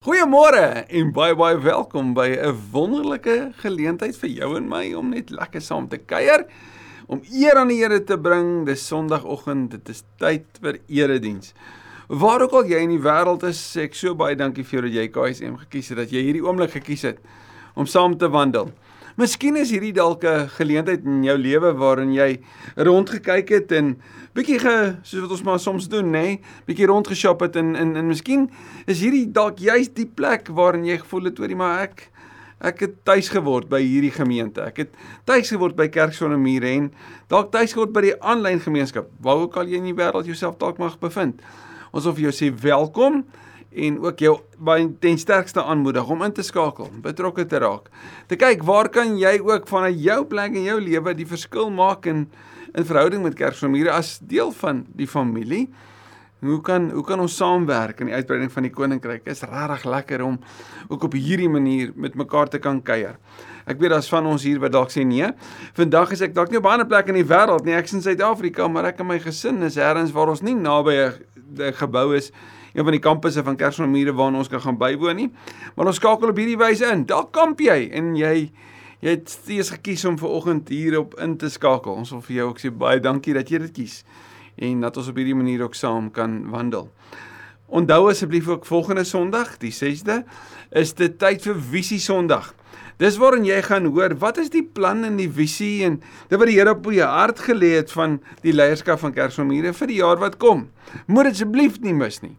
Goeiemôre en baie baie welkom by 'n wonderlike geleentheid vir jou en my om net lekker saam te kuier, om eer aan die Here te bring. Dis Sondagoggend, dit is tyd vir erediens. Waar ook al jy in die wêreld is, sê ek so baie dankie vir jou dat jy KSM gekies het, dat jy hierdie oomblik gekies het om saam te wandel. Miskien is hierdie dalk 'n geleentheid in jou lewe waarin jy rondgekyk het en bietjie ge soos wat ons maar soms doen, nê, nee, bietjie rondgeshop het en en en miskien is hierdie dalk juist die plek waarin jy gevoel het oor die maar ek ek het tuis geword by hierdie gemeente. Ek het tuis geword by Kerk sonder mure en dalk tuis geword by die aanlyn gemeenskap. Waar ook al jy in die wêreld jouself dalk mag bevind. Ons wil vir jou sê welkom en ook jou baie ten sterkste aanmoedig om in te skakel, betrokke te raak. Te kyk waar kan jy ook vanuit jou plek in jou lewe die verskil maak in in verhouding met kerkfamilie as deel van die familie. Hoe kan hoe kan ons saamwerk in die uitbreiding van die koninkryk? Is regtig lekker om ook op hierdie manier met mekaar te kan kuier. Ek weet daar's van ons hier wat dalk sê nee. Vandag is ek dalk nie op 'n ander plek in die wêreld nie. Ek's in Suid-Afrika, maar ek en my gesin is elders waar ons nie naby 'n gebou is een van die kampusse van Kersfeesmure waar ons kan gaan bywoon nie. Maar ons skakel op hierdie wyse in. Daar kamp jy en jy jy het steeds gekies om ver oggend hierop in te skakel. Ons wil vir jou ook sê baie dankie dat jy dit kies en dat ons op hierdie manier ook saam kan wandel. Onthou asseblief ook volgende Sondag, die 6de, is dit tyd vir Visie Sondag. Dis waarin jy gaan hoor wat is die plan en die visie en dit wat die Here op jou hart gelê het van die leierskap van Kersfeesmure vir die jaar wat kom. Moet dit asseblief nie mis nie.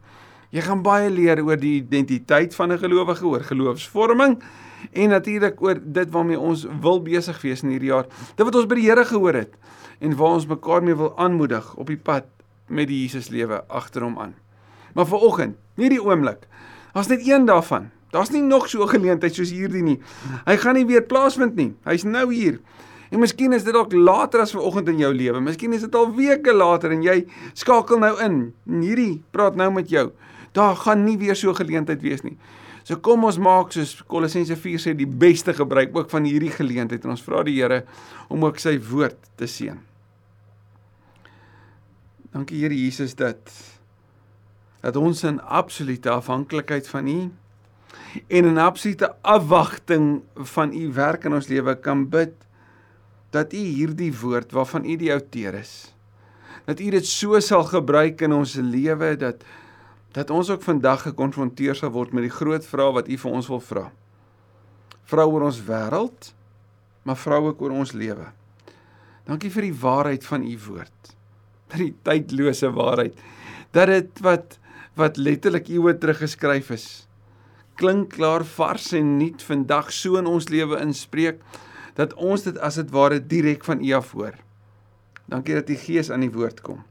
Jy gaan baie leer oor die identiteit van 'n gelowige, oor geloofsvorming en natuurlik oor dit waarmee ons wil besig wees in hierdie jaar. Dit wat ons by die Here gehoor het en waar ons mekaar mee wil aanmoedig op die pad met die Jesus lewe agter hom aan. Maar vir oggend, nie die oomblik. Daar's net een daarvan. Daar's nie nog so 'n geleentheid soos hierdie nie. Hy gaan nie weer plaasvind nie. Hy's nou hier. En miskien is dit dalk later as vanoggend in jou lewe. Miskien is dit al weke later en jy skakel nou in. Hierdie praat nou met jou daar gaan nie weer so geleentheid wees nie. So kom ons maak soos Kolossense 4 sê die beste gebruik ook van hierdie geleentheid en ons vra die Here om ook sy woord te seën. Dankie Here Jesus dat dat ons in absolute afhanklikheid van U en in absolute afwagting van U werk in ons lewe kan bid dat U hierdie woord waarvan U die outeur is dat U dit so sal gebruik in ons lewe dat dat ons ook vandag gekonfronteer sal word met die groot vraag wat U vir ons wil vra. Vra oor ons wêreld, maar vra ook oor ons lewe. Dankie vir die waarheid van U woord. Dat die tydlose waarheid dat dit wat wat letterlik eeue terug geskryf is klink klaar vars en nuut vandag so in ons lewe inspreek dat ons dit as dit ware direk van U af hoor. Dankie dat U Gees aan die woord kom.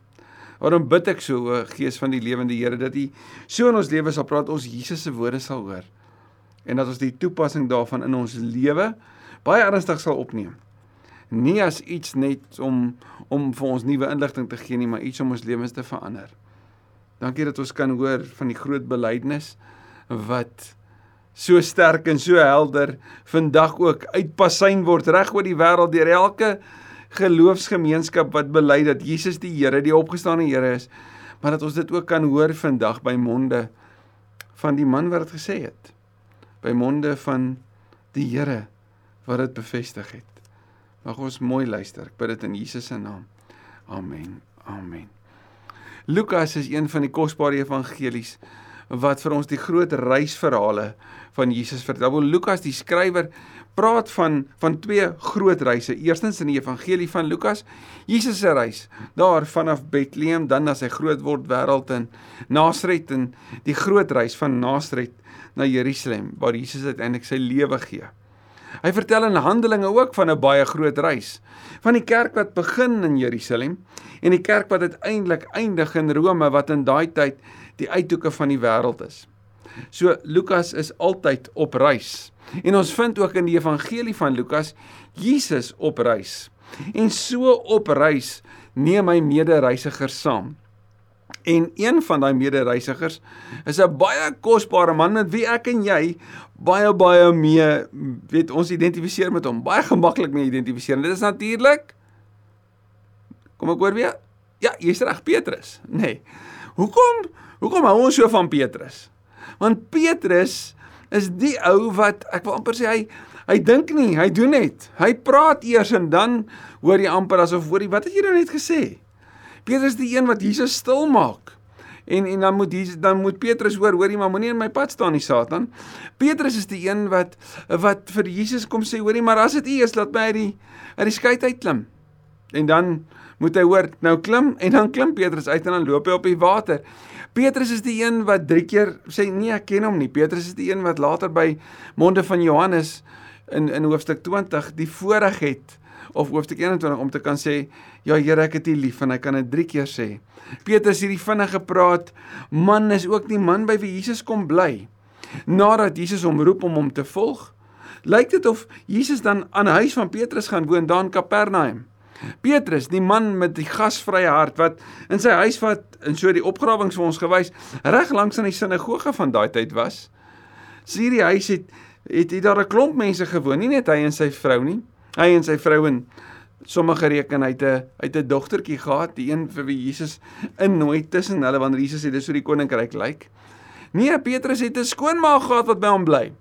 Waarom bid ek so o Gees van die lewende Here dat U so in ons lewe sal praat ons Jesus se woorde sal hoor en dat ons die toepassing daarvan in ons lewe baie ernstig sal opneem. Nie as iets net om om vir ons nuwe inligting te gee nie, maar iets om ons lewens te verander. Dankie dat ons kan hoor van die groot belydenis wat so sterk en so helder vandag ook uitpasyn word reg oor die wêreld deur elke geloofsgemeenskap wat bely dat Jesus die Here, die opgestane Here is, maar dat ons dit ook kan hoor vandag by monde van die man wat dit gesê het. By monde van die Here wat dit bevestig het. Mag ons mooi luister. Ek bid dit in Jesus se naam. Amen. Amen. Lukas is een van die kosbare evangelies wat vir ons die groot reisverhale van Jesus vertel. Lukas die skrywer praat van van twee groot reise. Eerstens in die evangelie van Lukas, Jesus se reis daar vanaf Bethlehem dan na sy groot word wêreld in Nasaret en die groot reis van Nasaret na Jerusalem waar Jesus uiteindelik sy lewe gee. Hy vertel in Handelinge ook van 'n baie groot reis van die kerk wat begin in Jerusalem en die kerk wat uiteindelik eindig in Rome wat in daai tyd die uithoeke van die wêreld is. So Lukas is altyd op reis. En ons vind ook in die evangelie van Lukas Jesus op reis. En so op reis neem hy medereisigers saam. En een van daai medereisigers is 'n baie kosbare man met wie ek en jy baie baie mee weet ons identifiseer met hom. Baie gemaklik mee identifiseer. En dit is natuurlik Kom ek hoor weer? Ja, jy's reg, Petrus. Nee. Hoekom? Hoekom hou ons so van Petrus? Want Petrus is die ou wat ek wil amper sê hy hy dink nie, hy doen net. Hy praat eers en dan hoor jy amper asof hoor jy wat het jy nou net gesê? Petrus is die een wat Jesus stil maak. En en dan moet Jesus dan moet Petrus hoor, hoorie maar moenie in my pad staan nie Satan. Petrus is die een wat wat vir Jesus kom sê, hoorie maar as dit U is, laat my uit die uit die skei uit klim. En dan moet hy hoor, nou klim en dan klim Petrus uit en dan loop hy op die water. Petrus is die een wat drie keer sê nee, ek ken hom nie. Petrus is die een wat later by monde van Johannes in in hoofstuk 20 die voorreg het of hoofstuk 21 om te kan sê ja Here ek het U lief en hy kan dit drie keer sê. Petrus hierdie vinnige praat man is ook die man by wie Jesus kom bly. Nadat Jesus hom roep om hom te volg, lyk dit of Jesus dan aan huis van Petrus gaan woon daar in Kapernaum. Petrus, die man met die gasvrye hart wat in sy huis wat in so die opgrawings vir ons gewys reg langs aan die sinagoge van daai tyd was. Sien hierdie huis het het hier daar 'n klomp mense gewoon, nie net hy en sy vrou nie. Hy en sy vrou en sommige reken hy het 'n uit 'n dogtertjie gehad, die een vir wie Jesus innooi tussen hulle wanneer Jesus sê dis hoe die koninkryk lyk. Nee, Petrus het 'n skoonma gehad wat by hom bly.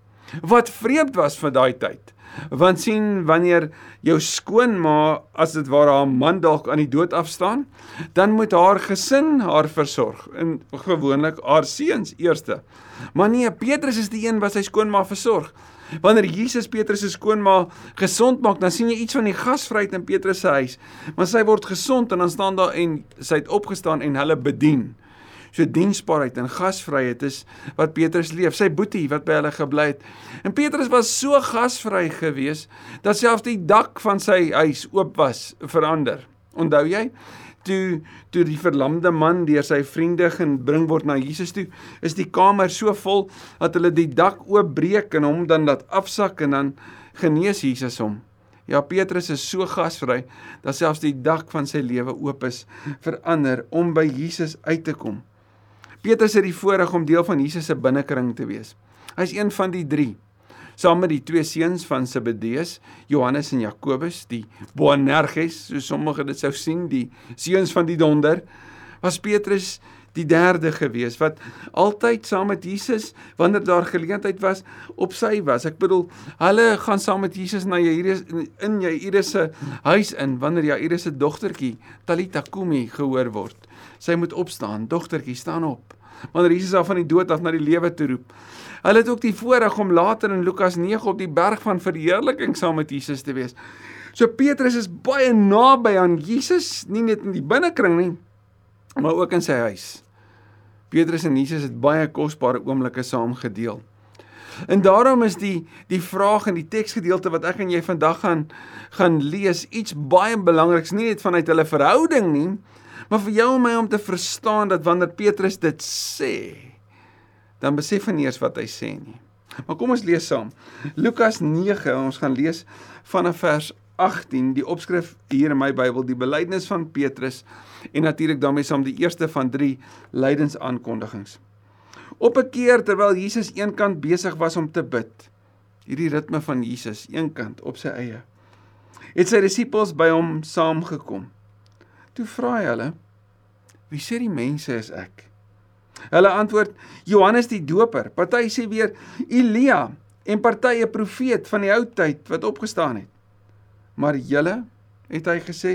Wat vreemd was vir daai tyd. Want sien wanneer jou skoonma as dit ware haar man dalk aan die dood afstaan, dan moet haar gesin haar versorg en gewoonlik haar seuns eerste. Maar nee, Petrus is die een wat sy skoonma versorg. Wanneer Jesus Petrus se skoonma gesond maak, dan sien jy iets van die gasvryheid in Petrus se huis. Maar sy word gesond en dan staan daar en sy het opgestaan en hulle bedien. So diensbaarheid en gasvryheid is wat Petrus leef. Sy boetie wat by hulle gebly het. En Petrus was so gasvry geweest dat selfs die dak van sy huis oop was verander. Onthou jy? toe toe die verlamde man deur sy vriende gebring word na Jesus toe, is die kamer so vol dat hulle die dak oopbreek en hom dan laat afsak en dan genees Jesus hom. Ja, Petrus is so gasvry dat selfs die dak van sy lewe oop is vir ander om by Jesus uit te kom. Petrus het die voorreg om deel van Jesus se binnekring te wees. Hy's een van die 3 saam met die twee seuns van Zebedeus, Johannes en Jakobus, die Boanerges, so sommige dit sou sien, die seuns van die donder, was Petrus die derde gewees wat altyd saam met Jesus wanneer daar geleentheid was op sy was. Ek bedoel, hulle gaan saam met Jesus na Jairus in Jairus se huis in wanneer Jairus se dogtertjie Talita Kumi gehoor word. Sy moet opstaan, dogtertjie, staan op. Wanneer Jesus haar van die dood af na die lewe toe roep. Hulle het ook die voorreg om later in Lukas 9 op die berg van verheerliking saam met Jesus te wees. So Petrus is baie naby aan Jesus, nie net in die binnekring nie, maar ook in sy huis. Petrus en Jesus het baie kosbare oomblikke saam gedeel. En daarom is die die vraag in die teksgedeelte wat ek en jy vandag gaan gaan lees iets baie belangriks nie net vanuit hulle verhouding nie, maar vir jou en my om te verstaan dat wanneer Petrus dit sê, dan besef hy nie eers wat hy sê nie. Maar kom ons lees saam. Lukas 9, ons gaan lees vanaf vers 18, die opskrif hier in my Bybel, die belydenis van Petrus en natuurlik daarmee saam die eerste van 3 lydensaankondigings. Op 'n keer terwyl Jesus eenkant besig was om te bid, hierdie ritme van Jesus eenkant op sy eie, het sy disippels by hom saamgekom. Toe vra hy hulle: "Wie sê die mense is ek?" Hulle antwoord Johannes die Doper. Party sê weer Elia en party 'n profeet van die ou tyd wat opgestaan het. Maar julle, het hy gesê,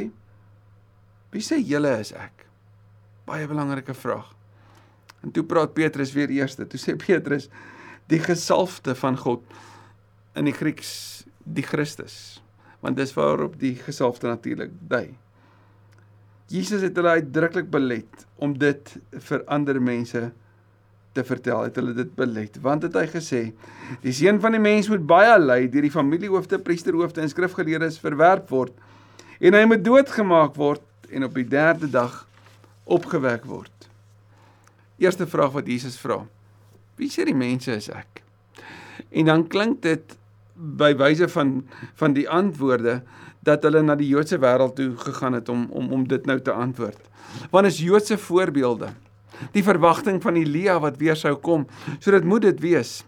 wie sê julle is ek? Baie belangrike vraag. En toe praat Petrus weer eerste. Toe sê Petrus die gesalfde van God in die Grieks die Christus. Want dis waarop die gesalfde natuurlik dui. Jesus het hulle uitdruklik belet om dit vir ander mense te vertel. Het hulle dit belet? Want het hy gesê: "Die seun van die mens moet baie ly deur die familiehoofde, priesterhoofde en skrifgeleerdes verwerp word en hy moet doodgemaak word en op die 3de dag opgewek word." Eerste vraag wat Jesus vra: "Wie sê die mense is ek?" En dan klink dit by wyse van van die antwoorde dat hulle na die Joodse wêreld toe gegaan het om om om dit nou te antwoord. Want is Joodse voorbeelde. Die verwagting van Elia wat weer sou kom, so dit moet dit wees.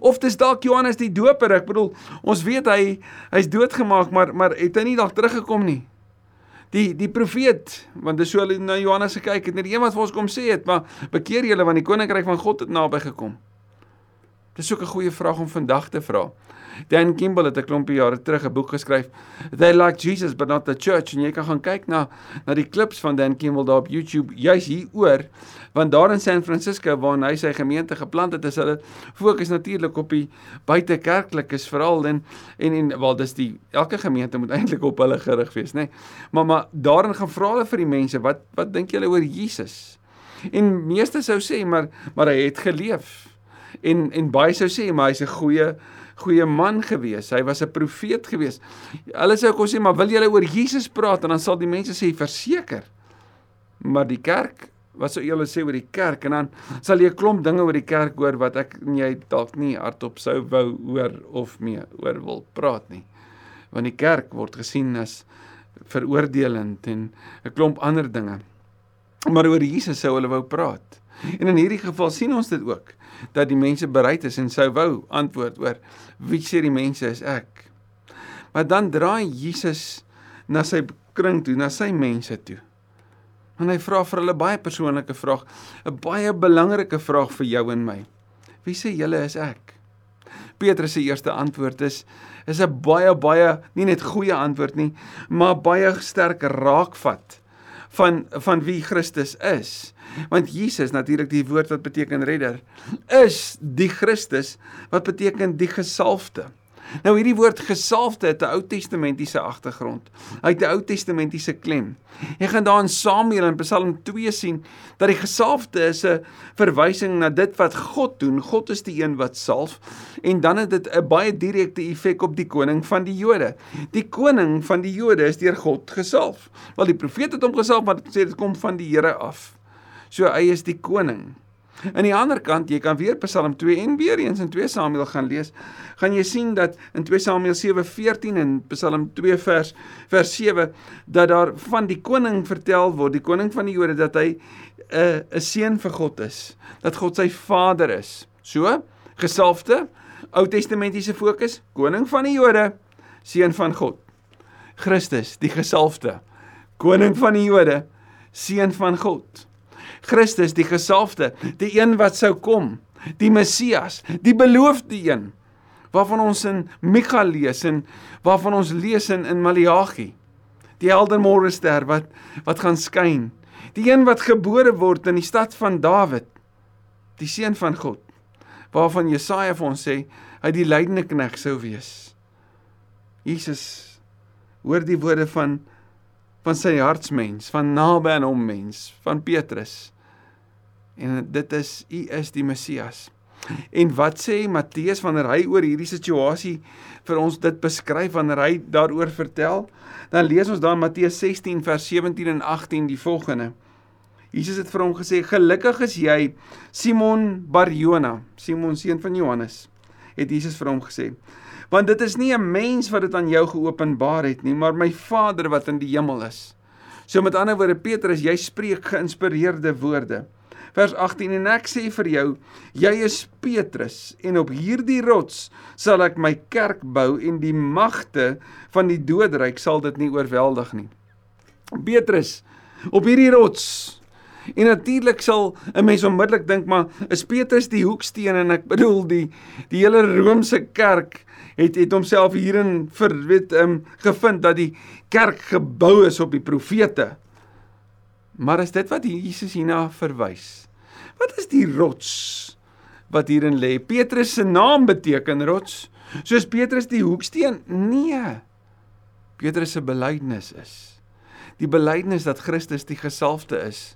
Of dis dalk Johannes die Doper, ek bedoel, ons weet hy hy's doodgemaak, maar maar het hy nie dalk teruggekom nie. Die die profeet, want dis so hulle na Johannes gekyk het, net die een wat vir ons kom sê het, maar bekeer julle want die koninkryk van God het naby gekom. Dis ook 'n goeie vraag om vandag te vra. Dan Kimball het 'n klompie jare terug 'n boek geskryf. They like Jesus but not the church en jy kan gaan kyk na na die klips van Dan Kimball daar op YouTube juis hieroor want daar in San Francisco waar hy sy gemeente geplant het is hulle fokus natuurlik op die buitekerklikes veral en en en wel dis die elke gemeente moet eintlik op hulle gerig wees nê nee. maar maar daarin gaan vra hulle vir die mense wat wat dink julle oor Jesus en meeste sou sê maar maar hy het geleef en en baie sou sê maar hy's 'n goeie goeie man gewees. Hy was 'n profeet gewees. Hulle sê kom sê maar wil julle oor Jesus praat en dan sal die mense sê verseker. Maar die kerk, wat sou julle sê oor die kerk en dan sal jy 'n klomp dinge oor die kerk hoor wat ek en jy dalk nie hardop sou wou hoor of mee oor wil praat nie. Want die kerk word gesien as veroordelend en 'n klomp ander dinge. Maar oor Jesus sou hulle wou praat. En in hierdie geval sien ons dit ook dat die mense bereid is en sou wou antwoord oor wie sê die mense is ek. Maar dan draai Jesus na sy kring toe, na sy mense toe. En hy vra vir hulle baie persoonlike vraag, 'n baie belangrike vraag vir jou en my. Wie sê julle is ek? Petrus se eerste antwoord is is 'n baie baie nie net goeie antwoord nie, maar baie sterk raakvat van van wie Christus is. Want Jesus natuurlik die woord wat beteken redder is die Christus wat beteken die gesalfde. Nou hierdie woord gesalfde het 'n Ou Testamentiese agtergrond. Hy het 'n Ou Testamentiese klem. Jy gaan daar in Samuel en Psalm 2 sien dat die gesalfde is 'n verwysing na dit wat God doen. God is die een wat salf en dan het dit 'n baie direkte effek op die koning van die Jode. Die koning van die Jode is deur God gesalf. Wel die profeet het hom gesalf want dit sê dit kom van die Here af. So hy is die koning. Aan die ander kant, jy kan weer Psalm 2 en weer eens in 2 Samuel gaan lees, gaan jy sien dat in 2 Samuel 7:14 en Psalm 2 vers vers 7 dat daar van die koning vertel word, die koning van die Jode dat hy 'n uh, 'n seun vir God is, dat God sy vader is. So, gesalfde, Ou Testamentiese fokus, koning van die Jode, seun van God. Christus, die gesalfde, koning van die Jode, seun van God. Christus die gesalfde, die een wat sou kom, die Messias, die beloofde een waarvan ons in Mikha lees en waarvan ons lees in in Maleagi. Die helder môrester wat wat gaan skyn. Die een wat gebore word in die stad van Dawid. Die seun van God. Waarvan Jesaja vir ons sê hy die lydende knegg sou wees. Jesus hoor die woorde van van sy hartsmens, van naby aan hom mens, van Petrus. En dit is u is die Messias. En wat sê Matteus wanneer hy oor hierdie situasie vir ons dit beskryf wanneer hy daaroor vertel? Dan lees ons daar Matteus 16 vers 17 en 18 die volgende. Jesus het vir hom gesê: "Gelukkig is jy, Simon Barjona, Simon seun van Johannes." Het Jesus vir hom gesê: want dit is nie 'n mens wat dit aan jou geopenbaar het nie, maar my Vader wat in die hemel is. So met ander woorde Petrus, jy spreek geïnspireerde woorde. Vers 18 en ek sê vir jou, jy is Petrus en op hierdie rots sal ek my kerk bou en die magte van die doodryk sal dit nie oorweldig nie. Petrus, op hierdie rots En natuurlik sal 'n mens onmiddellik dink maar is Petrus die hoeksteen en ek bedoel die die hele Romeinse kerk het het homself hierin vir weet um, gevind dat die kerk gebou is op die profete. Maar is dit wat Jesus hierna verwys? Wat is die rots wat hierin lê? Petrus se naam beteken rots. Soos Petrus die hoeksteen? Nee. Petrus se belydenis is die belydenis dat Christus die gesalfde is.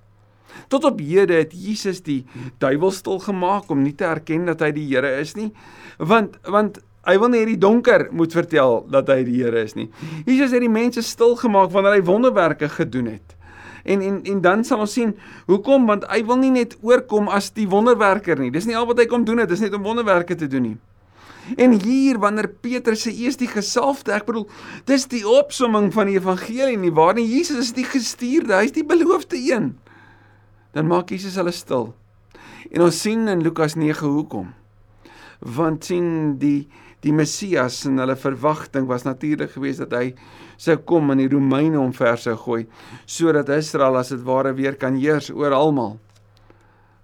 Tot op hede het Jesus die duiwel stil gemaak om nie te erken dat hy die Here is nie. Want want Hy wil nie hierdie donker moet vertel dat hy die Here is nie. Jesus het die mense stil gemaak wanneer hy wonderwerke gedoen het. En en en dan sal ons sien hoekom want hy wil nie net oorkom as die wonderwerker nie. Dis nie al wat hy kom doen het, dis net om wonderwerke te doen nie. En hier wanneer Petrus sê eers die gesalfde, ek bedoel, dis die opsomming van die evangelie nie waar nie Jesus is die gestuurde, hy's die beloofde een. Dan maak Jesus hulle stil. En ons sien in Lukas 9 hoekom. Want sien die die Messias en hulle verwagting was natuurlik geweest dat hy sou kom en die Romeine omver sou gooi sodat Israel as dit ware weer kan heers oor almal.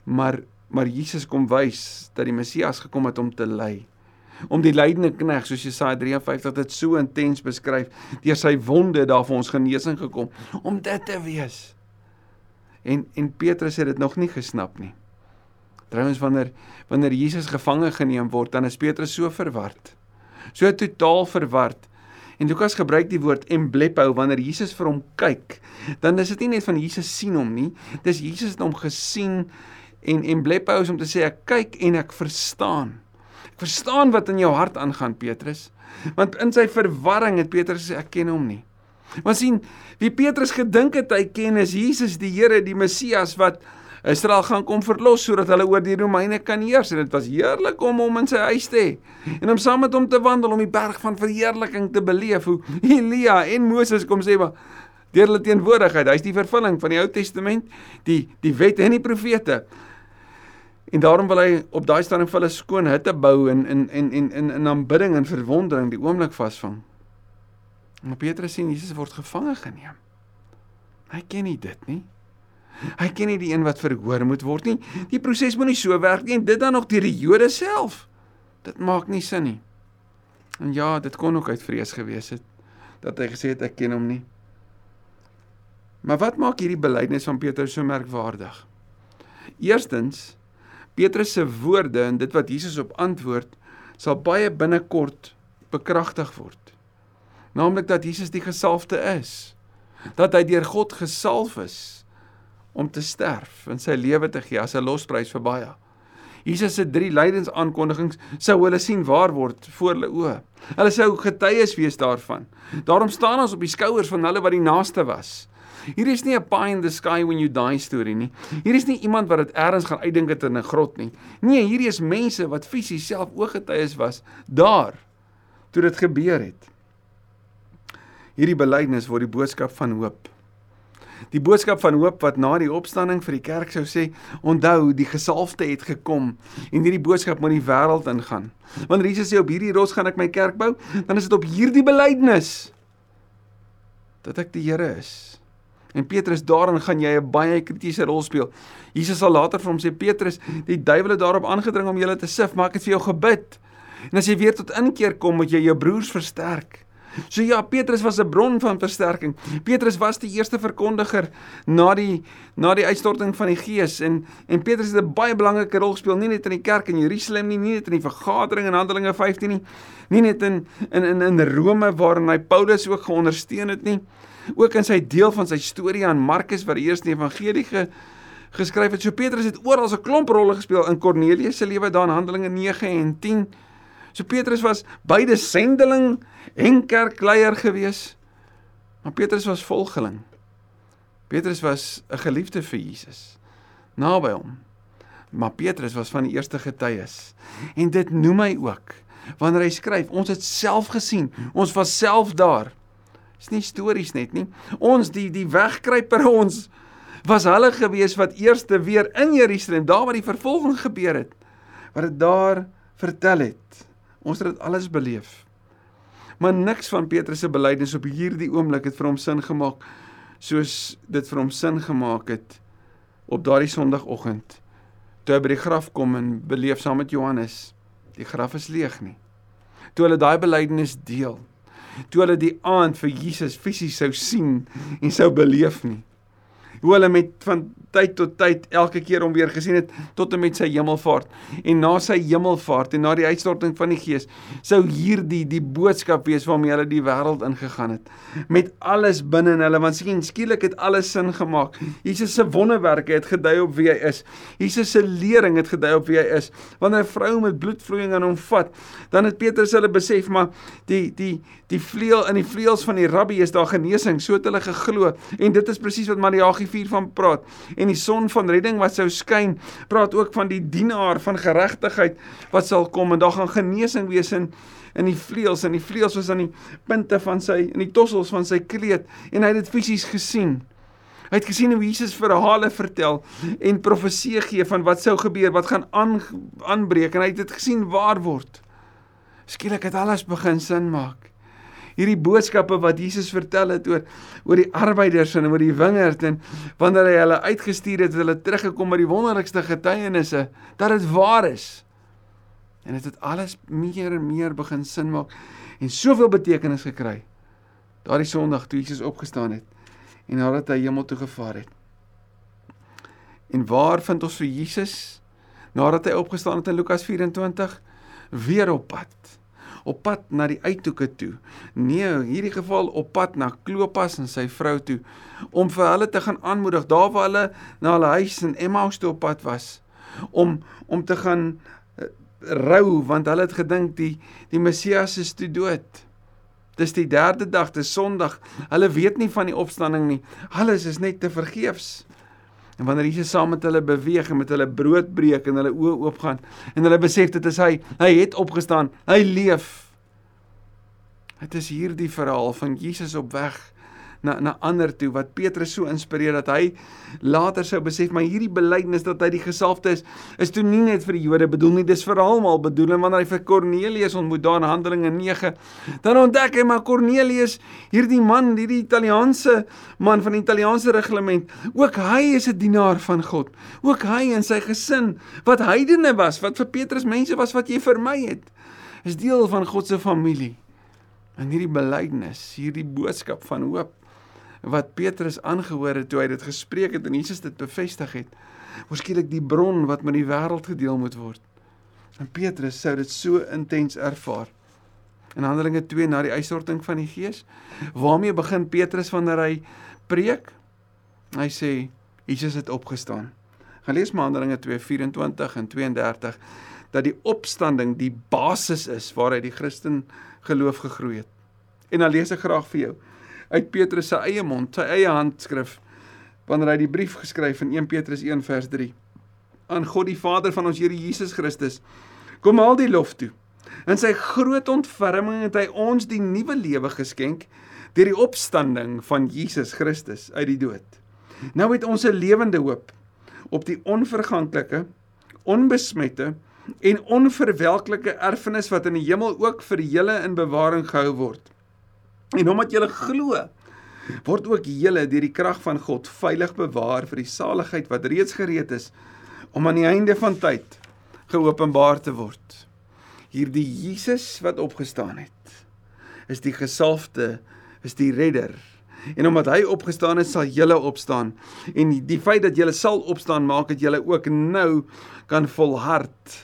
Maar Maar Jesus kom wys dat die Messias gekom het om te ly. Om die lydende knegg soos Jesaja 53 dit so intens beskryf, deur sy wonde daar vir ons genesing gekom om dit te wees. En en Petrus het dit nog nie gesnap nie. Trouwens wanneer wanneer Jesus gevange geneem word, dan is Petrus so verward. So totaal verward. En Lukas gebruik die woord emblepo wanneer Jesus vir hom kyk. Dan is dit nie net van Jesus sien hom nie, dis Jesus het hom gesien en emblepo is om te sê ek kyk en ek verstaan. Ek verstaan wat in jou hart aangaan Petrus. Want in sy verwarring het Petrus gesê ek ken hom nie. Maar sien, wie Petrus gedink het hy ken is Jesus die Here, die Messias wat Israel gaan kom verlos sodat hulle oor die Romeine kan heers. En dit was heerlik om hom in sy huis te hê en om saam met hom te wandel om die berg van verheerliking te beleef hoe Elia en Moses kom sê maar deur hulle teenwoordigheid hy's die vervulling van die Ou Testament die die wet en die profete. En daarom wil hy op daai stadium vir hulle skoon hitte bou en in en en in in aanbidding en verwondering die oomblik vasvang maar Petrus sien Jesus word gevange geneem hy ken nie dit nie Hy ken nie die een wat verhoor moet word nie. Die proses moet nie so werk nie en dit dan nog deur die Jode self. Dit maak nie sin nie. En ja, dit kon ook uit vrees gewees het dat hy gesê het ek ken hom nie. Maar wat maak hierdie belydenis van Petrus so merkwaardig? Eerstens, Petrus se woorde en dit wat Jesus op antwoord, sal baie binnekort bekragtig word. Naamlik dat Jesus die gesalfde is. Dat hy deur God gesalf is om te sterf en sy lewe te gee as 'n losprys vir baie. Jesus se drie lydensaankondigings sou hulle sien waar word voor hulle oë. Hulle sou getuies wees daarvan. Daarom staan ons op die skouers van hulle wat die naaste was. Hier is nie 'n pie in the sky when you die storie nie. Hier is nie iemand wat dit eers gaan uitdink het in 'n grot nie. Nee, hierdie is mense wat fisies self ooggetuies was daar toe dit gebeur het. Hierdie belydenis word die boodskap van hoop die boodskap van hoop wat na die opstanding vir die kerk sou sê, onthou, die gesalfde het gekom en hierdie boodskap moet die wêreld ingaan. Wanneer Jesus sê op hierdie rots gaan ek my kerk bou, dan is dit op hierdie belydenis dat ek die Here is. En Petrus, daarin gaan jy 'n baie kritiese rol speel. Jesus sal later vir hom sê Petrus, die duiwel het daarop aangedring om julle te sif, maar ek het vir jou gebid. En as jy weer tot inkeer kom, moet jy jou broers versterk. So ja, Petrus was 'n bron van versterking. Petrus was die eerste verkondiger na die na die uitstorting van die Gees en en Petrus het 'n baie belangrike rol gespeel nie net in die kerk in Jerusalem nie, nie net in die vergadering in Handelinge 15 nie, nie net in in in in Rome waarin hy Paulus ook geondersteun het nie, ook in sy deel van sy storie aan Markus wat die eerste evangelie ge geskryf het. So Petrus het oral 'n klomp rolle gespeel in Kornelius se lewe daar in Handelinge 9 en 10. So Petrus was beide sendeling en kerkleier gewees. Maar Petrus was volgeling. Petrus was 'n geliefde vir Jesus. Naby hom. Maar Petrus was van die eerste getuies. En dit noem hy ook wanneer hy skryf, ons het self gesien, ons was self daar. Dis nie stories net nie. Ons die die wegkruiper ons was hulle gewees wat eerste weer in Jerusalem, daar waar die vervolging gebeur het, wat dit daar vertel het. Ons het dit alles beleef. Maar niks van Petrus se belydenis op hierdie oomblik het vir hom sin gemaak soos dit vir hom sin gemaak het op daardie Sondagoggend toe hy by die graf kom en beleef saam met Johannes die graf is leeg nie. Toe hulle daai belydenis deel. Toe hulle die aand vir Jesus fisies sou sien en sou beleef nie hoe hulle met van tyd tot tyd elke keer om weer gesien het tot en met sy hemelvaart. En na sy hemelvaart en na die uitstorting van die gees sou hierdie die boodskap wees waarmee hulle die wêreld ingegaan het. Met alles binne in hulle want sien skielik het alles sin gemaak. Jesus se wonderwerke het gedui op wie hy is. Jesus se lering het gedui op wie hy is. Wanneer 'n vrou met bloedvloeiing aan hom vat dan het Petrus hulle besef maar die die die vleuel in die vleuels van die rabbi is daar genesing so het hulle geglo. En dit is presies wat Mariagie 4 van praat en die son van redding wat sou skyn praat ook van die dienaar van geregtigheid wat sal kom en daar gaan genesing wees in in die vleuels en die vleuels was aan die punte van sy in die tossels van sy kleed en hy het dit fisies gesien Hy het gesien hoe Jesus verhale vertel en profeseë gee van wat sou gebeur, wat gaan aan aanbreek en hy het dit gesien waar word. Skielik het alles begin sin maak. Hierdie boodskappe wat Jesus vertel het oor oor die arbeiders en oor die wingerd en wanneer hy hulle uitgestuur het, het hulle teruggekom met die wonderlikste getuienisse dat dit waar is. En dit het alles meer en meer begin sin maak en soveel betekenis gekry. Daardie Sondag toe Jesus opgestaan het en nadat hy hemel toe gevaar het. En waar vind ons vir Jesus nadat hy opgestaan het in Lukas 24 weer op pad? Op pad na die uithoeke toe. Nee, in hierdie geval op pad na Klopas en sy vrou toe om vir hulle te gaan aanmoedig daar waar hulle na hulle huis in Emmaus toe op pad was om om te gaan uh, rou want hulle het gedink die die Messias is toe dood. Dis die derde dag, dis Sondag. Hulle weet nie van die opstanding nie. Alles is net te vergeefs. En wanneer Jesus saam met hulle beweeg en met hulle brood breek en hulle oë oopgaan en hulle besef dit is hy, hy het opgestaan, hy leef. Dit is hierdie verhaal van Jesus op weg na na ander toe wat Petrus so inspireer dat hy later sou besef maar hierdie belydenis dat hy die gesalfde is is toe nie net vir die Jode bedoel nie dis vir almal bedoel. En wanneer hy vir Kornelius ontmoet daar in Handelinge 9 dan ontdek hy maar Kornelius hierdie man hierdie Italiaanse man van die Italiaanse reglement ook hy is 'n dienaar van God. Ook hy en sy gesin wat heidene was wat vir Petrus mense was wat jy vir my het is deel van God se familie. En hierdie belydenis hierdie boodskap van hoop wat Petrus aangehoor het toe hy dit gespreek het en Jesus dit bevestig het. Waarskynlik die bron wat met die wêreld gedeel moet word. En Petrus sou dit so intens ervaar. In Handelinge 2 na die uitsorting van die Gees, waarmee begin Petrus wanneer hy preek? Hy sê Jesus het opgestaan. Gaan lees maar Handelinge 2:24 en 32 dat die opstanding die basis is waaruit die Christen geloof gegroei het. En dan lees ek graag vir jou uit Petrus se eie mond, sy eie handskrif wanneer hy die brief geskryf in 1 Petrus 1 vers 3 aan God die Vader van ons Here Jesus Christus kom al die lof toe. In sy groot ontferming het hy ons die nuwe lewe geskenk deur die opstanding van Jesus Christus uit die dood. Nou het ons 'n lewende hoop op die onverganklike, onbesmette en onverwelklike erfenis wat in die hemel ook vir julle in bewaring gehou word. En omdat julle glo, word ook julle deur die krag van God veilig bewaar vir die saligheid wat reeds gereed is om aan die einde van tyd geopenbaar te word. Hierdie Jesus wat opgestaan het, is die gesalfde, is die redder. En omdat hy opgestaan het, sal julle opstaan. En die feit dat julle sal opstaan maak dat julle ook nou kan volhard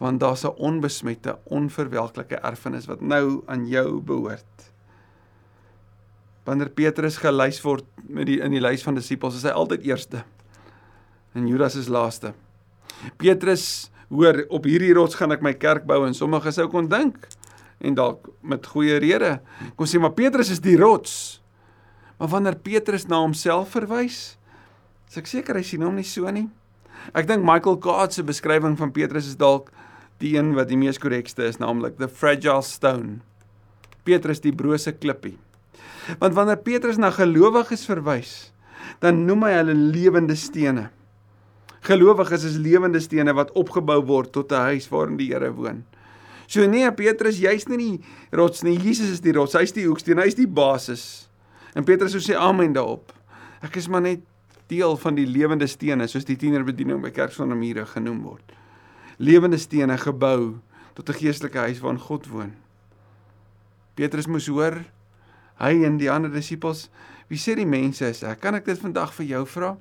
want daar's 'n onbesmette, onverwelklike erfenis wat nou aan jou behoort wanneer Petrus gelys word met die in die lys van disippels, is hy altyd eerste. En Judas is laaste. Petrus hoor op hierdie rots gaan ek my kerk bou en sommige sou kon dink en dalk met goeie rede kon sê maar Petrus is die rots. Maar wanneer Petrus na homself verwys, is ek seker hy sien hom nie so nie. Ek dink Michael Card se beskrywing van Petrus is dalk die een wat die mees korrekste is, naamlik the fragile stone. Petrus die brose klippie. Want wanneer Petrus na gelowiges verwys, dan noem hy hulle lewende stene. Gelowiges is lewende stene wat opgebou word tot 'n huis waarin die Here woon. So nee, Petrus, jy's nie die rots nie. Jesus is die rots. Hy's die hoeksteen, hy's die basis. En Petrus sê amen daarop. Ek is maar net deel van die lewende stene soos die tienerbediening by Kerk van die Mure genoem word. Lewende stene gebou tot 'n geestelike huis waarin God woon. Petrus moes hoor hy en die ander disippels, wie sê die mense is ek? Kan ek dit vandag vir jou vra?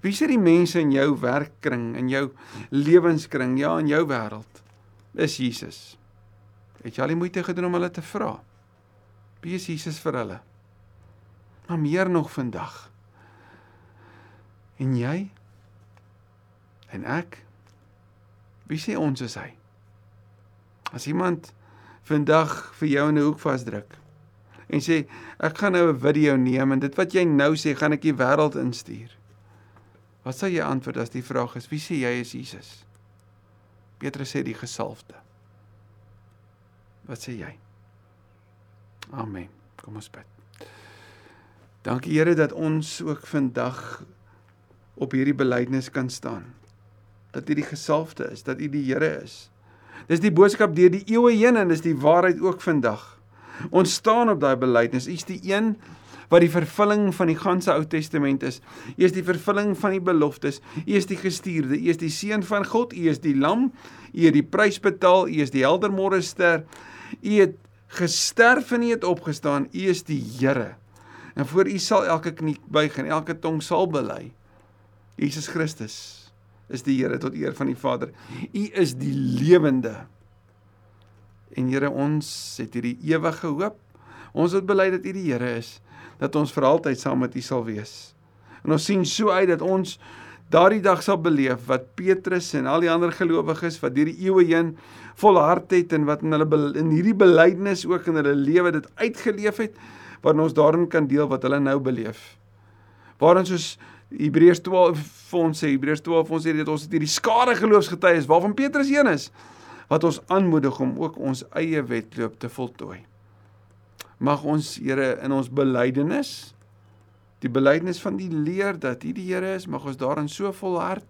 Wie sê die mense in jou werkkring, in jou lewenskring, ja in jou wêreld? Is Jesus. Het jy al die moeite gedoen om hulle te vra? Wie is Jesus vir hulle? Maar meer nog vandag. En jy? En ek? Wie sê ons is hy? As iemand vandag vir jou in 'n hoek vasdruk, en sê ek gaan nou 'n video neem en dit wat jy nou sê gaan ek die wêreld instuur. Wat sal jy antwoord as die vraag is wie sê jy is Jesus? Petrus sê die gesalfde. Wat sê jy? Amen. Kom ons bid. Dankie Here dat ons ook vandag op hierdie belydenis kan staan. Dat U die gesalfde is, dat U die Here is. Dis die boodskap deur die eeue heen en dis die waarheid ook vandag Ons staan op daai belydenis. U is die een wat die vervulling van die ganse Ou Testament is. U is die vervulling van die beloftes. U is die gestuurde. U is die seun van God. U is die lam. U het die prys betaal. U is die helder môre ster. U het gesterf en u het opgestaan. U is die Here. En voor u sal elke knie buig en elke tong sal bely. Jesus Christus is die Here tot eer van die Vader. U is die lewende. En Here, ons het hierdie ewige hoop. Ons het bely dat U die Here is, dat ons vir altyd saam met U sal wees. En ons sien so uit dat ons daardie dag sal beleef wat Petrus en al die ander gelowiges wat deur die eeue heen volhard het en wat in hulle in hierdie belydenis ook in hulle lewe dit uitgeleef het, waarin ons daarin kan deel wat hulle nou beleef. Waarin soos Hebreërs 12 vir ons sê Hebreërs 12 ons sê dat ons het hierdie skare geloofsgetuies waarvan Petrus een is wat ons aanmoedig om ook ons eie wedloop te voltooi. Mag ons Here in ons belydenis die belydenis van die leer dat U die Here is, mag ons daarin so volhard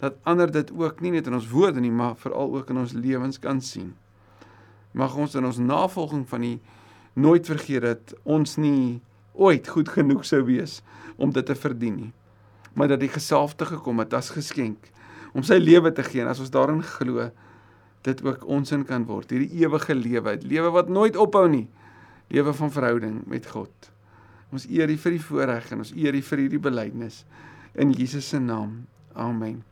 dat ander dit ook nie net in ons woorde nie, maar veral ook in ons lewens kan sien. Mag ons in ons navolging van U nooit vergeet dat ons nie ooit goed genoeg sou wees om dit te verdien nie, maar dat die gesalfde gekom het as geskenk om sy lewe te gee en as ons daarin glo dit ook ons in kan word hierdie ewige lewe, lewe wat nooit ophou nie, lewe van verhouding met God. Ons eer U vir die voorreg en ons eer U vir hierdie belydenis in Jesus se naam. Amen.